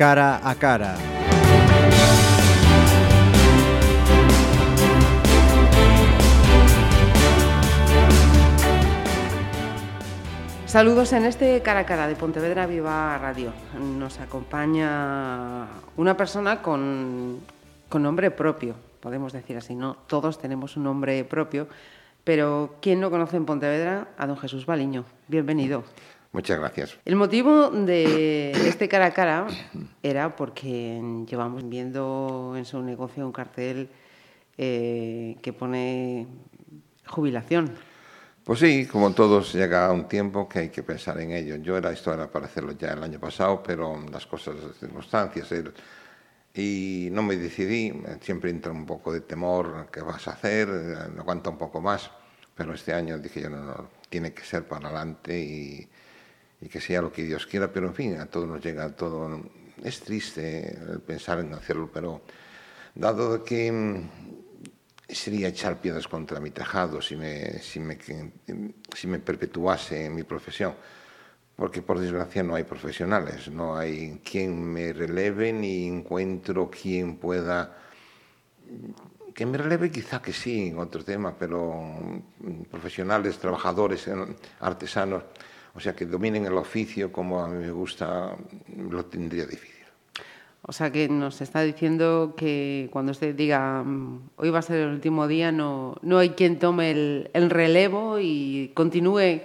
cara a cara. Saludos en este cara a cara de Pontevedra Viva Radio. Nos acompaña una persona con, con nombre propio, podemos decir así, ¿no? Todos tenemos un nombre propio, pero ¿quién no conoce en Pontevedra a don Jesús Baliño? Bienvenido. Muchas gracias. El motivo de este cara a cara era porque llevamos viendo en su negocio un cartel eh, que pone jubilación. Pues sí, como todos, llega un tiempo que hay que pensar en ello. Yo era esto era para hacerlo ya el año pasado, pero las cosas, las circunstancias, el, y no me decidí. Siempre entra un poco de temor, ¿qué vas a hacer? Aguanta un poco más, pero este año dije yo, no, no, tiene que ser para adelante y, y que sea lo que Dios quiera, pero en fin, a todos nos llega todo. Es triste pensar en hacerlo, pero dado que sería echar piedras contra mi tejado si me, si me, si me perpetuase en mi profesión, porque por desgracia no hay profesionales, no hay quien me releve ni encuentro quien pueda... Que me releve quizá que sí en otro tema, pero profesionales, trabajadores, artesanos, o sea, que dominen el oficio como a mí me gusta, lo tendría difícil. O sea que nos está diciendo que cuando usted diga hoy va a ser el último día, no, no hay quien tome el, el relevo y continúe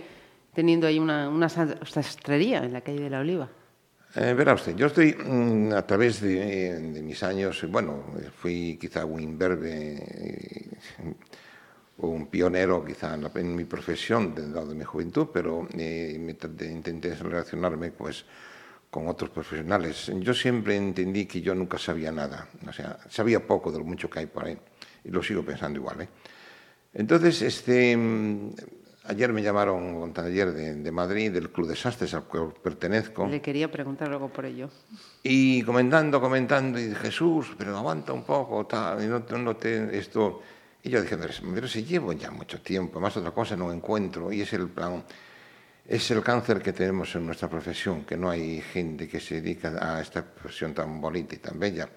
teniendo ahí una, una sastrería en la calle de la Oliva. Eh, verá usted, yo estoy mmm, a través de, de, mis años, bueno, fui quizá un imberbe o un pionero quizá en, la, en mi profesión, dado de mi juventud, pero eh, intenté relacionarme pues con otros profesionales. Yo siempre entendí que yo nunca sabía nada, o sea, sabía poco de lo mucho que hay por ahí, y lo sigo pensando igual. ¿eh? Entonces, este, ayer me llamaron ayer de, de Madrid, del Club de Sastres al cual pertenezco. Le quería preguntar algo por ello. Y comentando, comentando, y Jesús, pero aguanta un poco, tal, y no, no te, esto... Y yo dije, pero si llevo ya mucho tiempo, más otra cosa no encuentro, y es el plan es el cáncer que tenemos en nuestra profesión, que no hay gente que se dedica a esta profesión tan bonita y tan bella.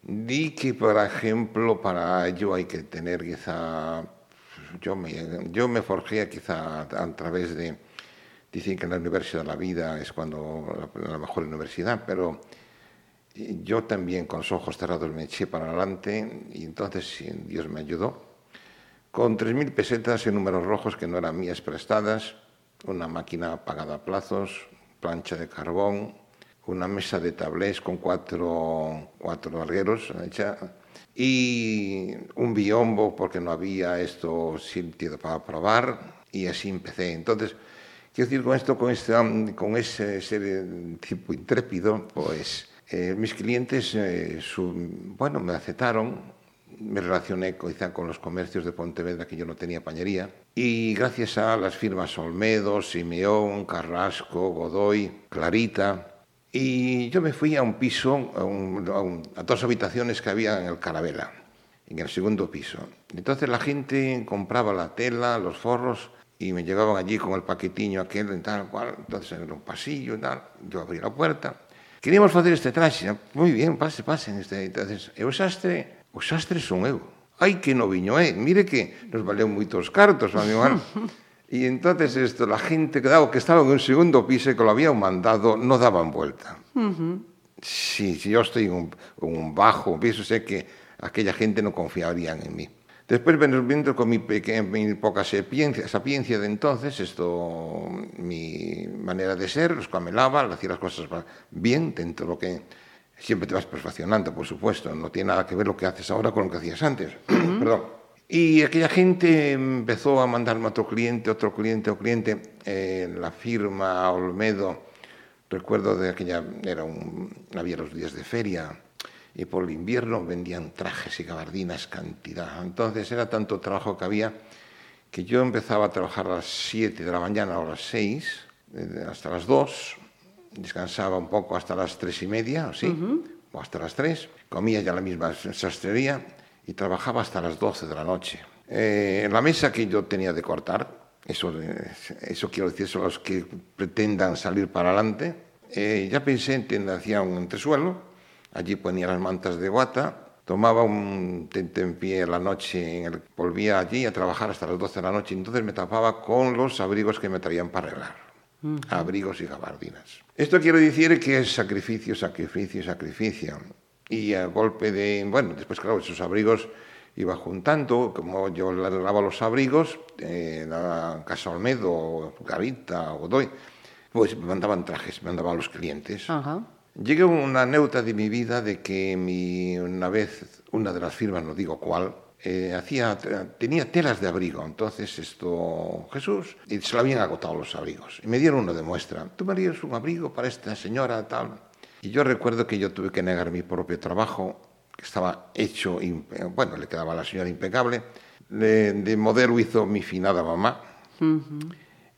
Di que, por ejemplo, para ello hay que tener quizá, yo me, yo me forjé quizá a, través de, dicen que la Universidad de la Vida es cuando la mejor universidad, pero yo también con los ojos cerrados me eché para adelante y entonces Dios me ayudó. Con 3.000 pesetas en números rojos que no eran mías prestadas, una máquina pagada a plazos, plancha de carbón, una mesa de tablés con cuatro, cuatro largueros hecha, y un biombo porque no había esto sitio para probar y así empecé. Entonces, quiero decir con esto, con, este, con ese, ese tipo intrépido, pues eh, mis clientes, eh, bueno, me aceptaron, me relacioné quizá con los comercios de Pontevedra que yo no tenía pañería y gracias a las firmas Olmedo, Simeón, Carrasco, Godoy, Clarita y yo me fui a un piso, a, dos habitaciones que había en el Carabela, en el segundo piso. Entonces la gente compraba la tela, los forros y me llegaban allí con el paquetiño aquel y tal cual, entonces en un pasillo y tal, yo abrí la puerta. Queríamos facer este traxe, ah, moi bien, pase, pase. Este, entonces, e o xastre, o xastre son eu. Ai, que noviño, eh? Mire que nos valeu moitos cartos, a mi E entonces esto, la gente que, dado que estaba en un segundo piso e eh, que lo habían mandado no daban vuelta. Uh -huh. Si, si yo estoy en un, en un bajo piso, sé que aquella gente no confiarían en mí. Después, viendo con mi, pequeña, mi poca sapiencia, sapiencia de entonces, esto, mi manera de ser, los camelaba, hacía las cosas bien dentro de lo que siempre te vas perfeccionando, por supuesto, no tiene nada que ver lo que haces ahora con lo que hacías antes. Uh -huh. Perdón. Y aquella gente empezó a mandarme a otro cliente, otro cliente, otro cliente, eh, la firma Olmedo, recuerdo de aquella, era un, había los días de feria, y por el invierno vendían trajes y gabardinas cantidad. Entonces era tanto trabajo que había que yo empezaba a trabajar a las 7 de la mañana o a las 6, eh, hasta las 2, descansaba un poco hasta las tres y media, o sí, uh -huh. o hasta las tres, comía ya la misma sastrería y trabajaba hasta las doce de la noche. Eh, la mesa que yo tenía de cortar, eso, eso quiero decir, son los que pretendan salir para adelante, Eh, ya pensé en hacía un entresuelo, allí ponía las mantas de guata, tomaba un pie a la noche, volvía allí a trabajar hasta las 12 de la noche, entonces me tapaba con los abrigos que me traían para arreglar, abrigos y gabardinas. Esto quiero decir que es sacrificio, sacrificio, sacrificio. Y a golpe de, bueno, después claro, esos abrigos iba juntando, como yo arreglaba los abrigos, en la Casa Olmedo, Garita, Godoy, pues me mandaban trajes, me mandaban los clientes. Ajá. Llegué a una anécdota de mi vida de que mi, una vez una de las firmas, no digo cuál, eh, hacía, tenía telas de abrigo. Entonces esto, Jesús, y se lo habían agotado los abrigos. Y me dieron uno de muestra. ¿Tú me harías un abrigo para esta señora tal? Y yo recuerdo que yo tuve que negar mi propio trabajo, que estaba hecho, bueno, le quedaba a la señora impecable. de modelo hizo mi finada mamá.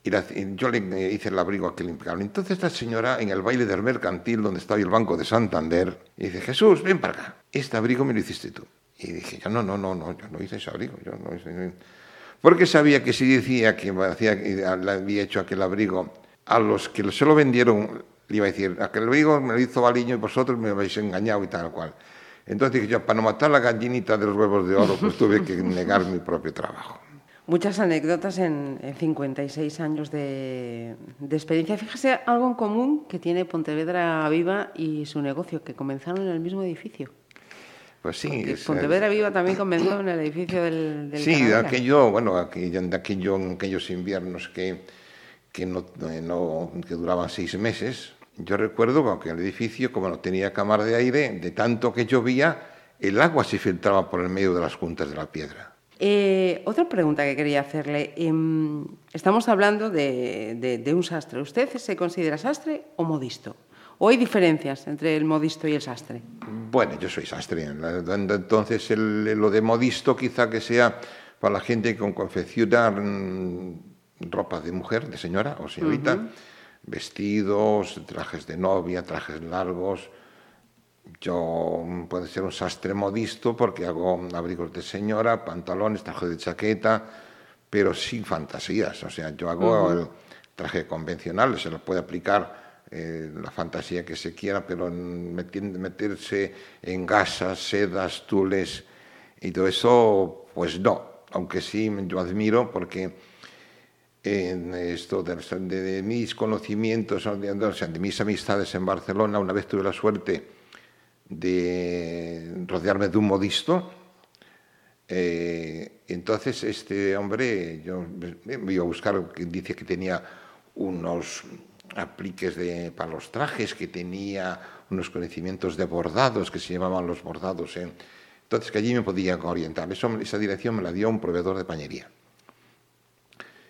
Y yo le hice el abrigo a aquel impecable. Entonces esta señora, en el baile del mercantil, donde estaba el Banco de Santander, dice, Jesús, ven para acá. Este abrigo me lo hiciste tú. Y dije, yo no, no, no, no, yo no hice ese abrigo. Yo no hice... Porque sabía que si decía que hacía, le había hecho aquel abrigo a los que se lo vendieron, le iba a decir, aquel abrigo me lo hizo Baliño y vosotros me habéis engañado y tal cual. Entonces dije yo, para no matar la gallinita de los huevos de oro, pues tuve que negar mi propio trabajo. Muchas anécdotas en, 56 años de, experiencia. Fíjese algo en común que tiene Pontevedra Viva y su negocio, que comenzaron en el mismo edificio. Pues sí. Pontevedra Viva también comenzó en el edificio del, del Sí, aquello, bueno, aquello, aquellos inviernos que, que, no, no, que duraban seis meses. Yo recuerdo que el edificio, como no tenía cámara de aire, de tanto que llovía, el agua se filtraba por el medio de las juntas de la piedra. Eh, otra pregunta que quería hacerle. Em, estamos hablando de, un sastre. ¿Usted se considera sastre o modisto? ¿O hay diferencias entre el modisto y el sastre? Bueno, yo soy sastre. Entonces, lo de modisto quizá que sea para la gente con confeccionar mm, ropa de mujer, de señora o señorita, vestidos, trajes de novia, trajes largos, yo puedo ser un sastre modisto porque hago abrigos de señora, pantalones, traje de chaqueta, pero sin fantasías. O sea, yo hago el traje convencional, se lo puede aplicar eh, la fantasía que se quiera, pero meterse en gasas, sedas, tules y todo eso, pues no. Aunque sí, yo admiro porque en esto de, mis conocimientos, de mis amistades en Barcelona, una vez tuve la suerte de rodearme de un modisto. Eh, entonces este hombre, yo me iba a buscar, dice que tenía unos apliques de, para los trajes, que tenía unos conocimientos de bordados, que se llamaban los bordados. ¿eh? Entonces que allí me podía orientar. Eso, esa dirección me la dio un proveedor de pañería.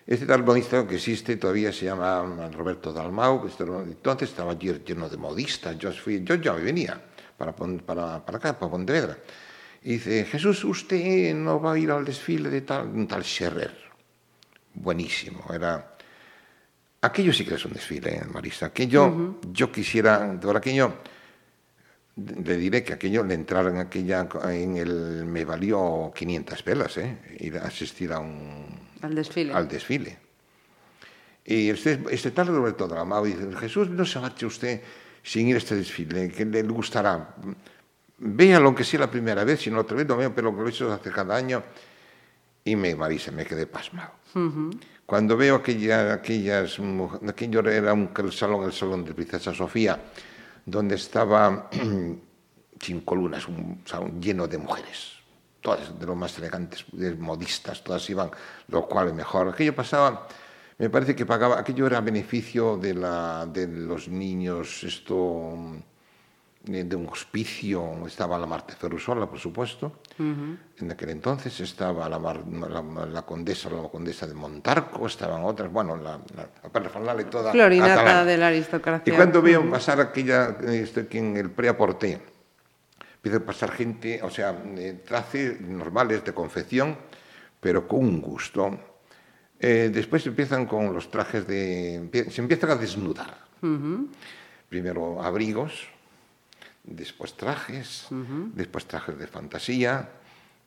Este tal modista que existe todavía se llama Roberto Dalmau. Entonces estaba lleno de modistas. Yo, fui, yo ya me venía para, para, para acá, para Pontevedra. Y dice, Jesús, usted no va a ir al desfile de tal, tal Scherrer. Buenísimo, era... Aquello sí que es un desfile, ¿eh, Marisa. Aquello, yo quisiera, por aquello, le diré que aquello, le entrar en aquella, en el, me valió 500 velas, ¿eh? Ir a asistir a un... Al desfile. Al desfile. Y este, este tal Roberto Dramado dice, Jesús, no se marche usted sin ir a este desfile, que le gustará. lo que sea la primera vez, sino otra vez lo veo, pero lo he hecho hace cada año. Y me, Marisa, me quedé pasmado. Cuando veo aquella, aquellas, aquello era un el salón, el salón de Princesa Sofía, donde estaba sin columnas, un salón lleno de mujeres, todas de los más elegantes, de modistas, todas iban, lo cual mejor. Aquello pasaba me parece que pagaba, aquello era beneficio de, la, de los niños, esto de un hospicio, estaba la Marte Ferrusola, por supuesto, en aquel entonces estaba la, la, condesa, la condesa de Montarco, estaban otras, bueno, la, la, y toda. Florinata de la aristocracia. Y cuando veo pasar aquella, este, en el preaporté, empieza a pasar gente, o sea, trajes normales de confección, pero con un gusto eh, después empiezan con los trajes de... Se empiezan a desnudar. Primero abrigos, después trajes, después trajes de fantasía,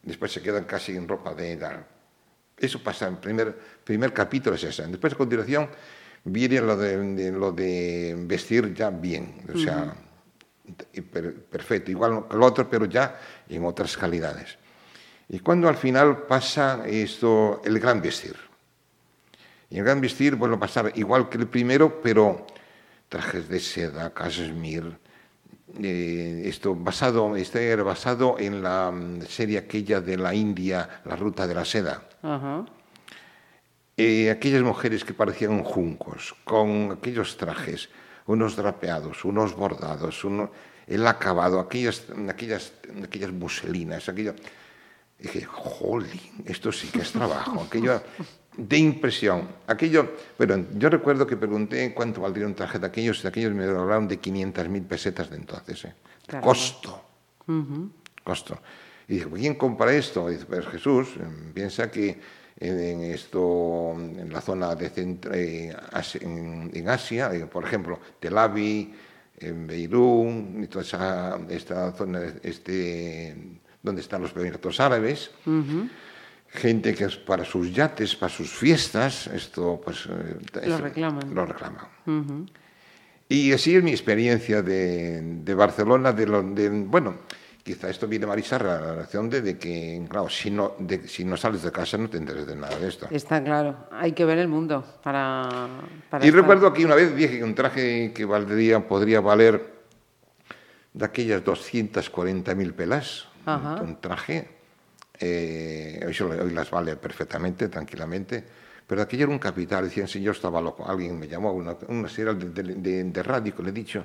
después se quedan casi en ropa de edad. Eso pasa, el primer, primer capítulo es ese. Después, a continuación, viene lo de, lo de vestir ya bien, o sea, perfecto, igual que el otro, pero ya en otras calidades. Y cuando al final pasa esto, el gran vestir. Y el gran vestir, bueno, pasar igual que el primero, pero trajes de seda, cashmere, eh, esto basado, este basado en la mm, serie aquella de la India, La Ruta de la Seda. Eh, aquellas mujeres que parecían juncos, con aquellos trajes, unos drapeados, unos bordados, uno, el acabado, aquellas, aquellas, aquellas muselinas, aquello. dije, jolín, esto sí que es trabajo, aquello de impresión. Aquello, bueno, yo recuerdo que pregunté cuánto valdría un traje de aquellos, de aquellos me hablaron de 500.000 pesetas de entonces. ¿eh? Costo. Costo. Y dije, ¿quién compra esto? Y dice, pues Jesús, piensa que en, esto, en la zona de eh, en, Asia, eh, por ejemplo, Tel Aviv, en Beirut, y toda esa, esta zona, este, donde están los Emiratos Árabes, gente que es para sus yates, para sus fiestas, esto pues... Eh, lo reclaman. Lo reclaman. Y así es mi experiencia de, de Barcelona, de, lo, de, bueno, quizá esto viene Marisa a la relación de, que, claro, si no, de, si no sales de casa no te enteres de nada de esto. Está claro, hay que ver el mundo para... para y recuerdo aquí una vez dije que un traje que valdría, podría valer de aquellas 240.000 pelas, un traje eh, hoy, las vale perfectamente, tranquilamente, pero aquello era un capital, decían, si yo estaba loco, alguien me llamó, una, una serie de, de, radio que le he dicho,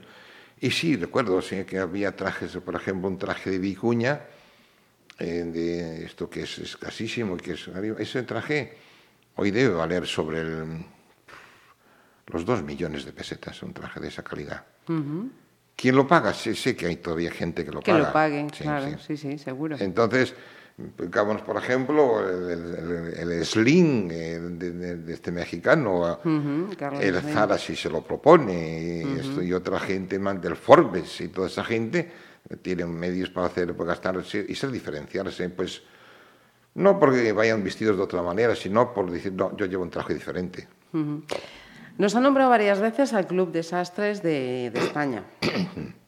y sí, recuerdo sí, que había trajes, por ejemplo, un traje de vicuña, eh, de esto que es escasísimo, que es, ese traje hoy debe valer sobre los dos millones de pesetas, un traje de esa calidad. ¿Quién lo paga? Sé, sé, que hay todavía gente que lo paga. Que lo pague, claro, sí, sí, seguro. Entonces, Pongamos, por ejemplo, el, Slim eh, de, este mexicano, el Zara si se lo propone, y, otra gente más del Forbes y toda esa gente tienen medios para hacer, para gastarse y ser diferenciarse, pues no porque vayan vestidos de otra manera, sino por decir, no, yo llevo un traje diferente. Nos ha nombrado varias veces al Club Desastres de, de España.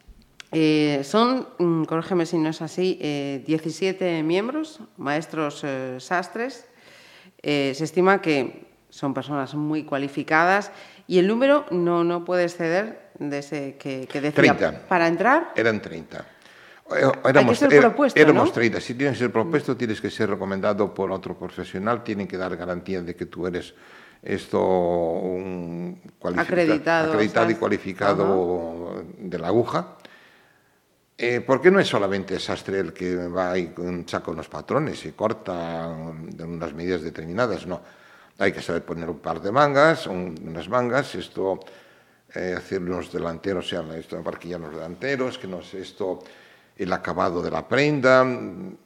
Eh, son, mm, corrígeme si no es así, 17 eh, miembros, maestros eh, sastres. se estima que son personas muy cualificadas y el número no, no puede exceder de ese que, decía. 30. ¿Para entrar? Eran 30. Éramos, Hay que ser propuesto, éramos 30. Si tienes que ser propuesto, tienes que ser recomendado por otro profesional, tienen que dar garantía de que tú eres esto un acreditado, acreditado y cualificado de la aguja eh, ¿Por qué no es solamente el sastre el que va y saca unos patrones y corta en unas medidas determinadas? No, hay que saber poner un par de mangas, unas mangas, esto, eh, hacer unos delanteros, o sea, esto parquillar los delanteros, que no sé, esto, el acabado de la prenda,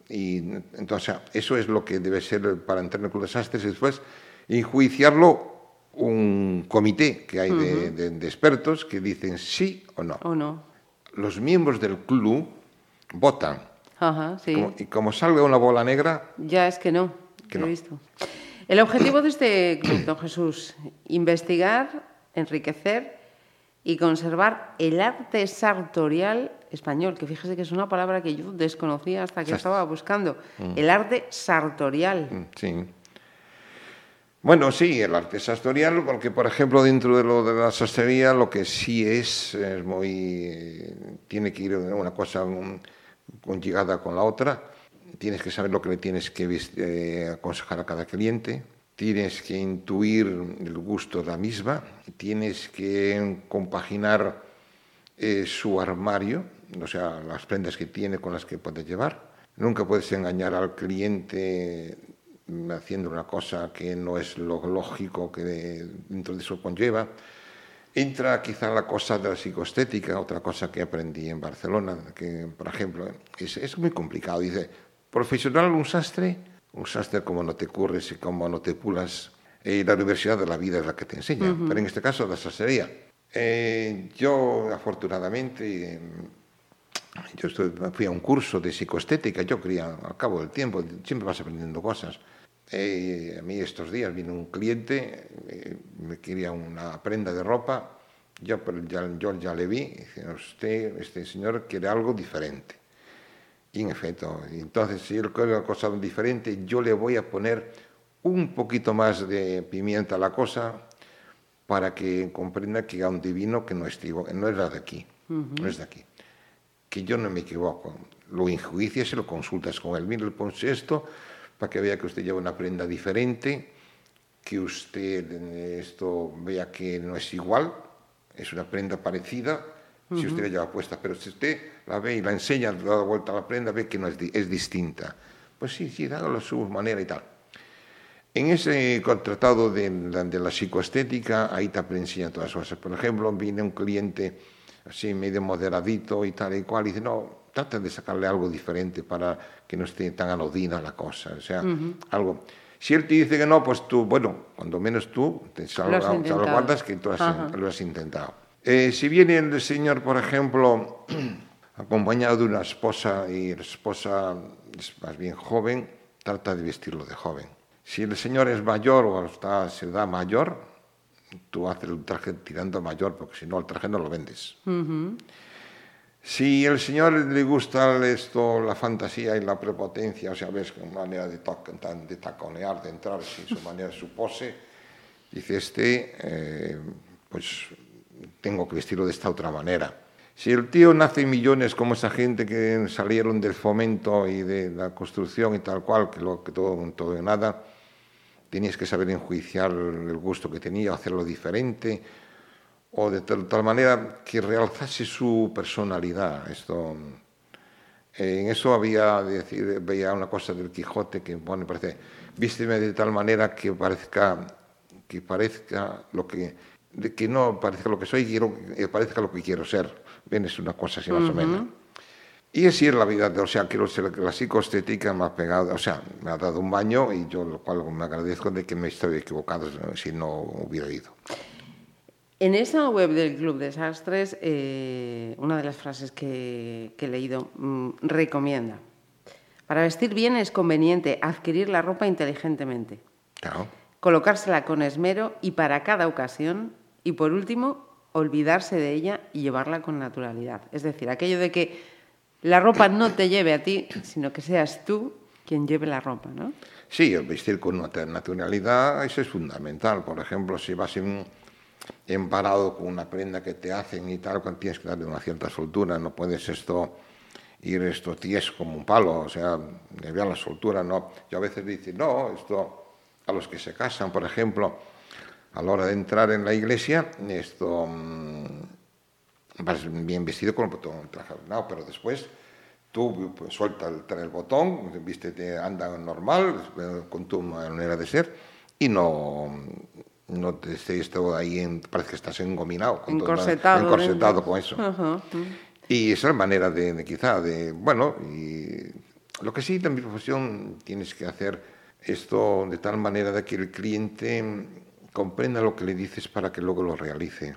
y entonces eso es lo que debe ser para entrar en el club de sastres y después enjuiciarlo un comité que hay de, de expertos que dicen sí o no. O no los miembros del club votan. Ajá, sí. y como salga una bola negra... Ya es que no, que he visto. El objetivo de este club, don Jesús, investigar, enriquecer y conservar el arte sartorial español, que fíjese que es una palabra que yo desconocía hasta que estaba buscando. Mm. El arte sartorial. Mm, sí. Bueno, sí, el arte sastorial, porque por ejemplo dentro de lo de la sastrería lo que sí es, es muy, tiene que ir una cosa conjugada con la otra, tienes que saber lo que le tienes que eh, aconsejar a cada cliente, tienes que intuir el gusto de la misma, tienes que compaginar eh, su armario, o sea, las prendas que tiene con las que puede llevar. Nunca puedes engañar al cliente haciendo una cosa que no es lo lógico que dentro de eso conlleva. Entra quizá la cosa de la psicoestética, otra cosa que aprendí en Barcelona, que por ejemplo es, es muy complicado. Dice, profesional un sastre, un sastre como no te curres y como no te pulas, y la universidad de la vida es la que te enseña, pero en este caso la sastrería. Eh, yo afortunadamente yo fui a un curso de psicoestética, yo quería, al cabo del tiempo, siempre vas aprendiendo cosas. Eh, a mí estos días vino un cliente, eh, me quería una prenda de ropa, yo ya, yo ya le vi, y dice, usted, este señor quiere algo diferente. Y en efecto, entonces si él quiere una cosa diferente, yo le voy a poner un poquito más de pimienta a la cosa para que comprenda que hay un divino que no es, no es de aquí, no es de aquí. Que yo no me equivoco. Lo enjuicias y lo consultas con él. Mira, le pones esto para que vea que usted lleva una prenda diferente, que usted esto vea que no es igual, es una prenda parecida, si usted la lleva puesta, pero si usted la ve y la enseña, da vuelta a la prenda, ve que no es, es distinta. Pues sí, sí, hágalo a su manera y tal. En ese contratado de, de la psicoestética, ahí te enseña todas las cosas. Por ejemplo, viene un cliente así medio moderadito y tal y cual, y dice, no, trata de sacarle algo diferente para que no esté tan anodina la cosa. O sea, algo... Si él te dice que no, pues tú, bueno, cuando menos tú te salvaguardas que tú lo has intentado. Eh, si viene el señor, por ejemplo, acompañado de una esposa y la esposa es más bien joven, trata de vestirlo de joven. Si el señor es mayor o está se da mayor, tú haces el traje tirando mayor, porque si no, el traje no lo vendes. Si el señor le gusta esto, la fantasía y la prepotencia, o sea, ves con manera de, de taconear, de entrar, sin su manera, su pose, dice este, eh, pues tengo que vestirlo de esta otra manera. Si el tío nace millones como esa gente que salieron del fomento y de la construcción y tal cual, que, lo, que todo, todo nada, tenías que saber enjuiciar el gusto que tenía, hacerlo diferente, o de tal, manera que realzase su personalidad. Esto, en eso había, decir, veía una cosa del Quijote que bueno, parece, vísteme de tal manera que parezca, que parezca lo que, que no parezca lo que soy, quiero, que parezca lo que quiero ser. Bien, es una cosa así más o menos. Y así es la vida, o sea, que la psicoestética me ha pegado, o sea, me ha dado un baño y yo lo cual me agradezco de que me estoy equivocado si no hubiera ido. En esa web del Club Desastres, eh, una de las frases que, he leído mm, recomienda, para vestir bien es conveniente adquirir la ropa inteligentemente, claro. colocársela con esmero y para cada ocasión, y por último, olvidarse de ella y llevarla con naturalidad. Es decir, aquello de que la ropa no te lleve a ti, sino que seas tú quien lleve la ropa, ¿no? Sí, vestir con naturalidad, eso es fundamental. Por ejemplo, si vas en, parado con una prenda que te hacen y tal, tienes que darle una cierta soltura, no puedes esto ir esto ties como un palo, o sea, debe la soltura, no. Yo a veces digo, no, esto a los que se casan, por ejemplo, a la hora de entrar en la iglesia, esto mm, vas bien vestido con el botón traje no, pero después tú pues, suelta el, el botón, te anda normal, con tu manera de ser, y no, no te estés todo ahí, en, parece que estás engominado, con encorsetado, todo, encorsetado con eso. Y esa es la manera de, quizá, de, bueno, y lo que sí, en mi profesión tienes que hacer esto de tal manera de que el cliente comprenda lo que le dices para que luego lo realice.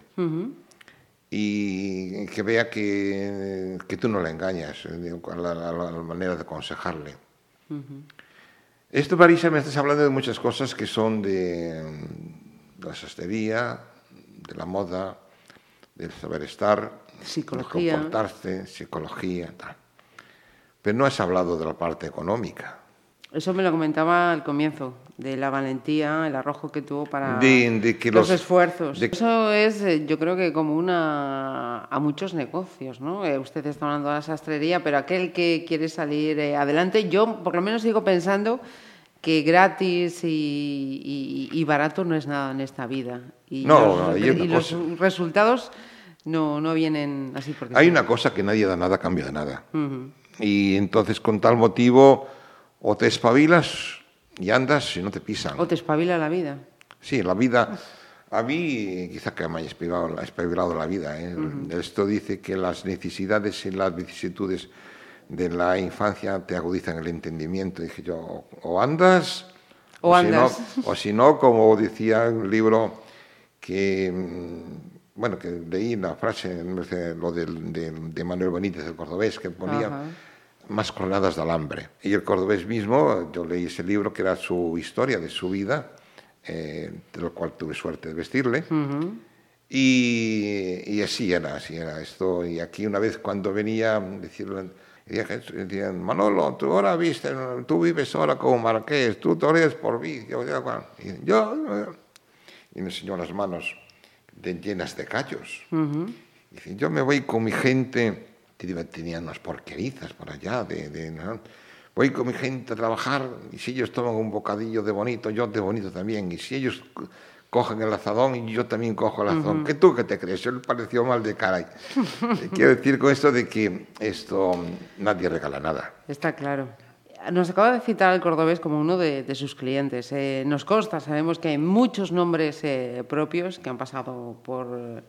Y que vea que, que tú no le engañas, eh, la, la, la, manera de aconsejarle. Esto, Marisa, me estás hablando de muchas cosas que son de, la sastrería, de la moda, del saber estar, psicología. de comportarse, psicología, tal. Pero no has hablado de la parte económica. Eso me lo comentaba al comienzo, de la valentía, el arrojo que tuvo para los, esfuerzos. Eso es, eh, yo creo que como una a muchos negocios, ¿no? Eh, usted está hablando de la sastrería, pero aquel que quiere salir eh, adelante, yo por lo menos sigo pensando que gratis y, barato no es nada en esta vida. Y no, los, y los resultados no, no vienen así porque Hay una cosa que nadie da nada a cambio de nada. Y entonces, con tal motivo o te espabilas y andas y no te pisan. O te espabila la vida. Sí, la vida. A mí, quizá que me haya espabilado, la vida. ¿eh? Esto dice que las necesidades y las vicisitudes de la infancia te agudizan el entendimiento. Dije yo, o andas, o, andas. Si no, o si no, como decía un libro que, mm, bueno, que leí la frase, lo de, de, Manuel Benítez, el cordobés, que ponía más coronadas de alambre. Y el cordobés mismo, yo leí ese libro que era su historia de su vida, eh, de lo cual tuve suerte de vestirle. y, y, así era, así era esto. Y aquí una vez cuando venía, decirle, decían, Manolo, tú ahora viste, tú vives ahora como marqués, tú toreas por mí. Yo, y yo, y me enseñó las manos llenas de callos. Dice, yo me voy con mi gente, tenían unas porquerizas por allá, de, voy con mi gente a trabajar y si ellos toman un bocadillo de bonito, yo de bonito también. Y si ellos cogen el azadón y yo también cojo el azadón. ¿Qué tú qué te crees? Él pareció mal de cara. Quiero decir con esto de que esto nadie regala nada. Está claro. Nos acaba de citar el cordobés como uno de, sus clientes. Eh, nos consta, sabemos que hay muchos nombres eh, propios que han pasado por,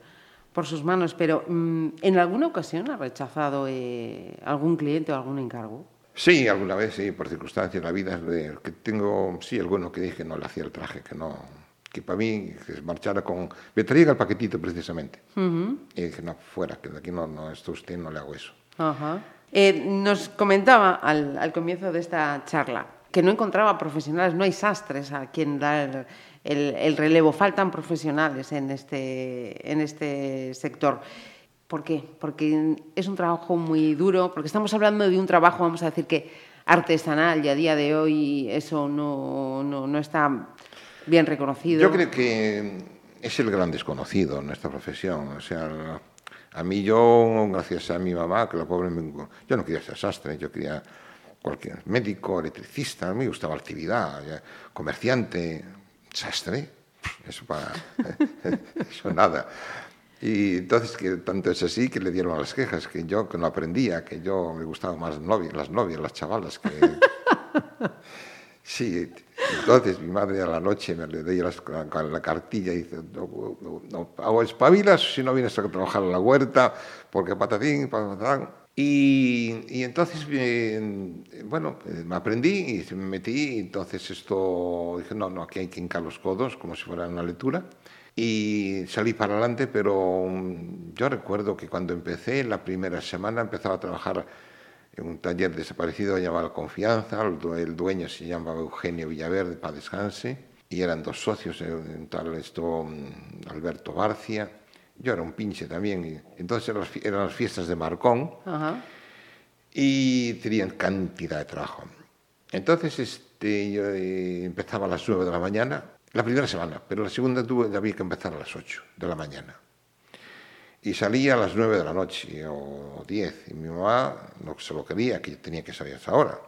por sus manos, pero mm, ¿en alguna ocasión ha rechazado eh, algún cliente o algún encargo? Sí, alguna vez, sí, por circunstancias de la vida. Que tengo, sí, alguno que dije que no le hacía el traje, que no, que para mí que marchara con... Me traía el paquetito precisamente. Y dije, no, fuera, que de aquí no, no, esto usted no le hago eso. Eh, nos comentaba al, al, comienzo de esta charla que no encontraba profesionales, no hay sastres a quien dar el, el, relevo, faltan profesionales en este, en este sector. ¿Por qué? Porque es un trabajo muy duro, porque estamos hablando de un trabajo, vamos a decir que artesanal, y a día de hoy eso no, no, no está bien reconocido. Yo creo que es el gran desconocido en nuestra profesión. O sea, a mí yo, gracias a mi mamá, que la pobre, yo no quería ser sastre, yo quería cualquier médico, electricista, me gustaba actividad, comerciante, sastre, eso para eso nada. Y entonces que tanto es así que le dieron las quejas, que yo que no aprendía, que yo me gustaban más novias, las novias, las chavalas, que sí, entonces mi madre a la noche me le dio la, la, cartilla y dice, no, no, hago espabilas si no vienes a trabajar en la huerta, porque patatín, patatán. Y, y entonces, bueno, me aprendí y me metí, y entonces esto, dije, no, no, aquí hay que hincar los codos como si fuera una lectura. Y salí para adelante, pero mm, yo recuerdo que cuando empecé, la primera semana, empezaba a trabajar un taller desaparecido llamado Confianza, el dueño se llamaba Eugenio Villaverde, para descanse, y eran dos socios, en tal esto Alberto Barcia, yo era un pinche también, entonces eran las fiestas de Marcón, y tenían cantidad de trabajo. Entonces este, yo eh, empezaba a las nueve de la mañana, la primera semana, pero la segunda tuve, había que empezar a las ocho de la mañana y salía a las nueve de la noche o diez y mi mamá no se lo quería, que tenía que salir a esa hora.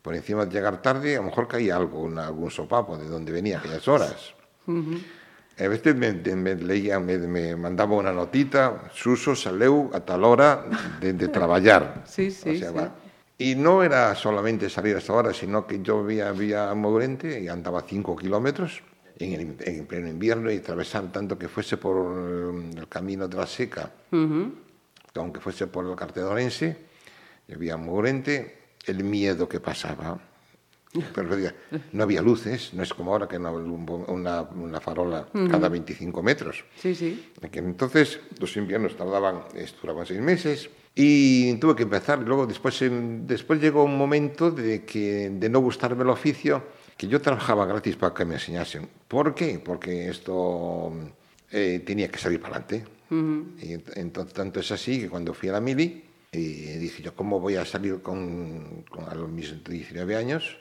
Por encima de llegar tarde, a lo mejor caía algo, una, algún sopapo de donde venía aquellas horas. A veces me, me leía, me, me, mandaba una notita, Suso, saleu a tal hora de, de trabajar. Sí, sí, o sea, sí. Y no era solamente salir a esa hora, sino que yo vivía en Mourente y andaba cinco kilómetros en, el, en pleno invierno y atravesar tanto que fuese por el, el camino de la seca, uh -huh. aunque fuese por el Cartedorense, había Morente, el miedo que pasaba. Pero no había luces, no es como ahora que no, una, una farola uh -huh. cada 25 metros. Sí, sí. Entonces los inviernos tardaban, duraban seis meses y tuve que empezar. Luego después, después llegó un momento de, que, de no gustarme el oficio que yo trabajaba gratis para que me enseñasen. ¿Por qué? Porque esto eh, tenía que salir para adelante. Uh -huh. Y entonces, tanto es así que cuando fui a la mili, y dije yo, ¿cómo voy a salir con, con a los mis 19 años?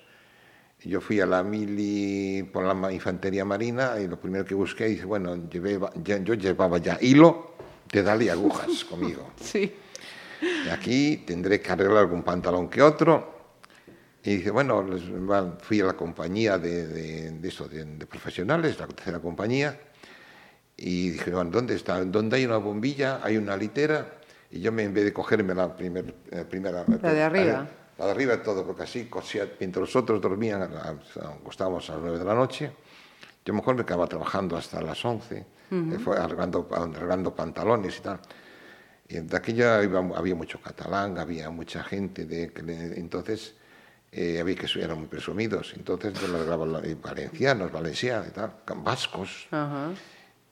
Yo fui a la mili por la infantería marina y lo primero que busqué, dice, bueno, llevé, ya, yo llevaba ya hilo de darle agujas conmigo. Sí. Y aquí tendré que arreglar algún pantalón que otro y dice, bueno, fui a la compañía de, de, de, eso, de, de profesionales, la tercera compañía, y dije, bueno, ¿dónde está? ¿Dónde hay una bombilla? Hay una litera, y yo me, en vez de cogerme la, primer, primera... La de arriba. La, de arriba todo, porque así, cosía, mientras los otros dormían, acostábamos a las nueve de la noche, yo mejor me quedaba trabajando hasta las once, uh -huh. fue arreglando, arreglando pantalones y tal. Y de aquella iba, había mucho catalán, había mucha gente, de, entonces eh, había que eran muy presumidos, entonces yo lo grababa valencianos, valencianos y tal, vascos. Uh -huh.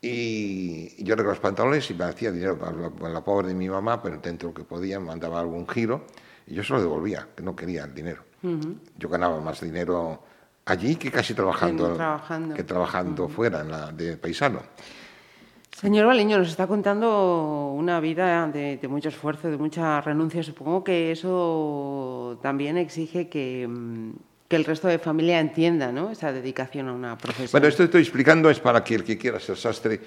Y yo arreglaba los pantalones y me hacía dinero para la, para la, pobre de mi mamá, pero dentro de lo que podía, mandaba algún giro. Y yo se lo devolvía, que no quería el dinero. Yo ganaba más dinero allí que casi trabajando, trabajando. que trabajando fuera, en la, de paisano. Señor Baliño, nos está contando una vida de, mucho esfuerzo, de mucha renuncia. Supongo que eso también exige que, mm, que, el resto de familia entienda ¿no? esa dedicación a una profesión. Bueno, esto que estoy explicando es para que el que quiera ser sastre,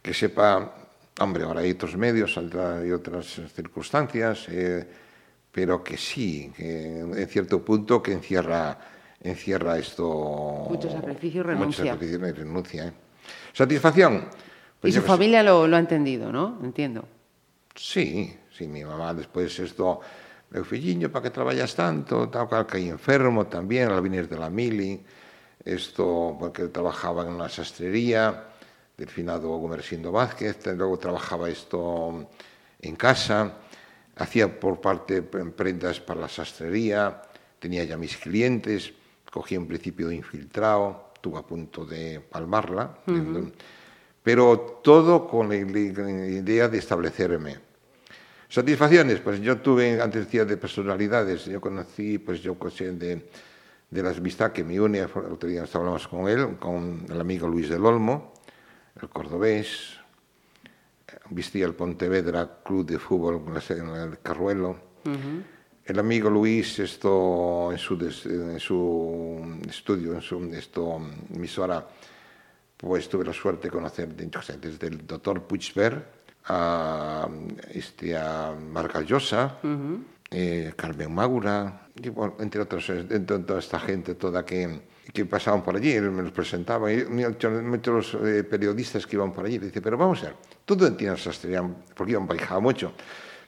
que sepa, hombre, ahora hay otros medios, hay otras circunstancias, eh, pero que sí, que en cierto punto que encierra, encierra esto... Mucho sacrificio y renuncia. Mucho sacrificio y renuncia. ¿eh? Satisfacción. Pues y su familia lo, lo, ha entendido, ¿no? Entiendo. Sí, sí, mi mamá después esto, meu filliño, para que traballas tanto, tal cual caí enfermo también al venir de la mili, esto porque trabajaba en una sastrería del finado Gomersindo Vázquez, luego trabajaba esto en casa, hacía por parte prendas para la sastrería, tenía ya mis clientes, cogí un principio de infiltrado, estuve a punto de palmarla, uh -huh pero todo con la idea de establecerme. Satisfacciones, pues yo tuve, antes decía, de personalidades, yo conocí, pues yo de, de las amistades que me une, el otro día estábamos con él, con el amigo Luis del Olmo, el cordobés, vistía el Pontevedra Club de Fútbol en el Carruelo, uh -huh. el amigo Luis esto en su, en su estudio, en su esto, emisora, pues tuve la suerte de conocer desde el doctor Puigvert a, este, a Marga Llosa, uh -huh. eh, Carmen Maura, y, bueno, entre otros, entre toda esta gente toda que, que pasaban por allí, él me los presentaba, y muchos eh, periodistas que iban por allí, dice, pero vamos a ver, ¿tú dónde sastrería? Porque iban viajaba mucho.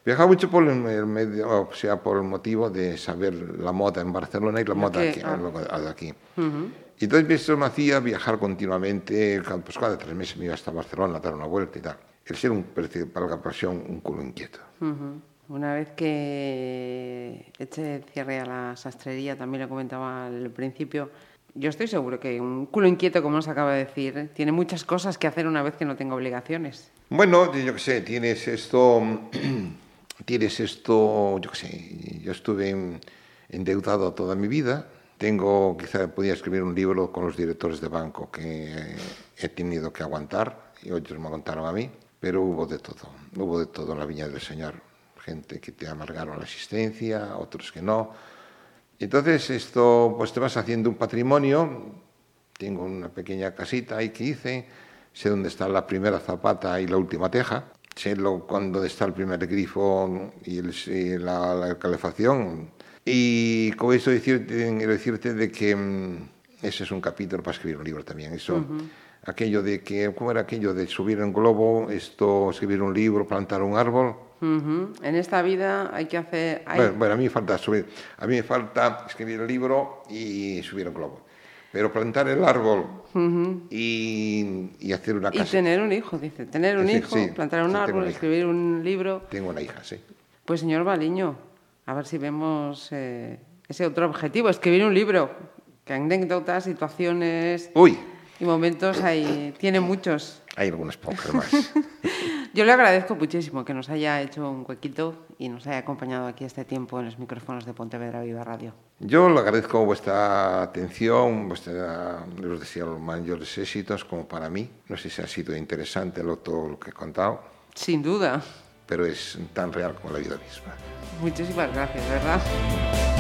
Viajaba mucho por el medio, o sea, por el motivo de saber la moda en Barcelona y la moda Okay, aquí. ah. aquí. Uh -huh. Y entonces esto me hacía viajar continuamente, pues cada tres meses me iba hasta Barcelona a dar una vuelta y tal. El ser un, para la pasión, un culo inquieto. Uh -huh. Una vez que eche cierre a la sastrería, también lo comentaba al principio, yo estoy seguro que un culo inquieto, como nos acaba de decir, tiene muchas cosas que hacer una vez que no tenga obligaciones. Bueno, yo qué sé, tienes esto, tienes esto, yo qué sé, yo estuve endeudado toda mi vida, tengo, quizá podía escribir un libro con los directores de banco que he tenido que aguantar y otros me aguantaron a mí, pero hubo de todo, hubo de todo en la Viña del Señor. Gente que te amargaron la existencia, otros que no. Entonces esto, pues te vas haciendo un patrimonio. Tengo una pequeña casita ahí que hice, sé dónde está la primera zapata y la última teja, sé lo, cuándo está el primer grifo y, el, y la, la calefacción, y con eso decirte, quiero decirte de que um, ese es un capítulo para escribir un libro también. Eso, uh -huh. aquello de que, ¿cómo era aquello de subir un globo, esto, escribir un libro, plantar un árbol? Uh -huh. En esta vida hay que hacer... Hay... Bueno, bueno, a mí me falta subir, a mí me falta escribir el libro y subir un globo. Pero plantar el árbol uh -huh. y, y, hacer una casa. Y tener un hijo, dice. Tener un hijo, sí, plantar un sí, árbol, escribir un libro. Tengo una hija, sí. Pues señor Baliño, a ver si vemos eh, ese otro objetivo, escribir un libro, que anécdotas, situaciones Uy. y momentos hay, tiene muchos. Hay algunos pocos más. Yo le agradezco muchísimo que nos haya hecho un huequito y nos haya acompañado aquí este tiempo en los micrófonos de Pontevedra Viva Radio. Yo le agradezco vuestra atención, vuestra, os deseo los mayores éxitos como para mí. No sé si ha sido interesante lo, todo lo que he contado. Sin duda. Pero es tan real como la vida misma. Muchísimas gracias, ¿verdad?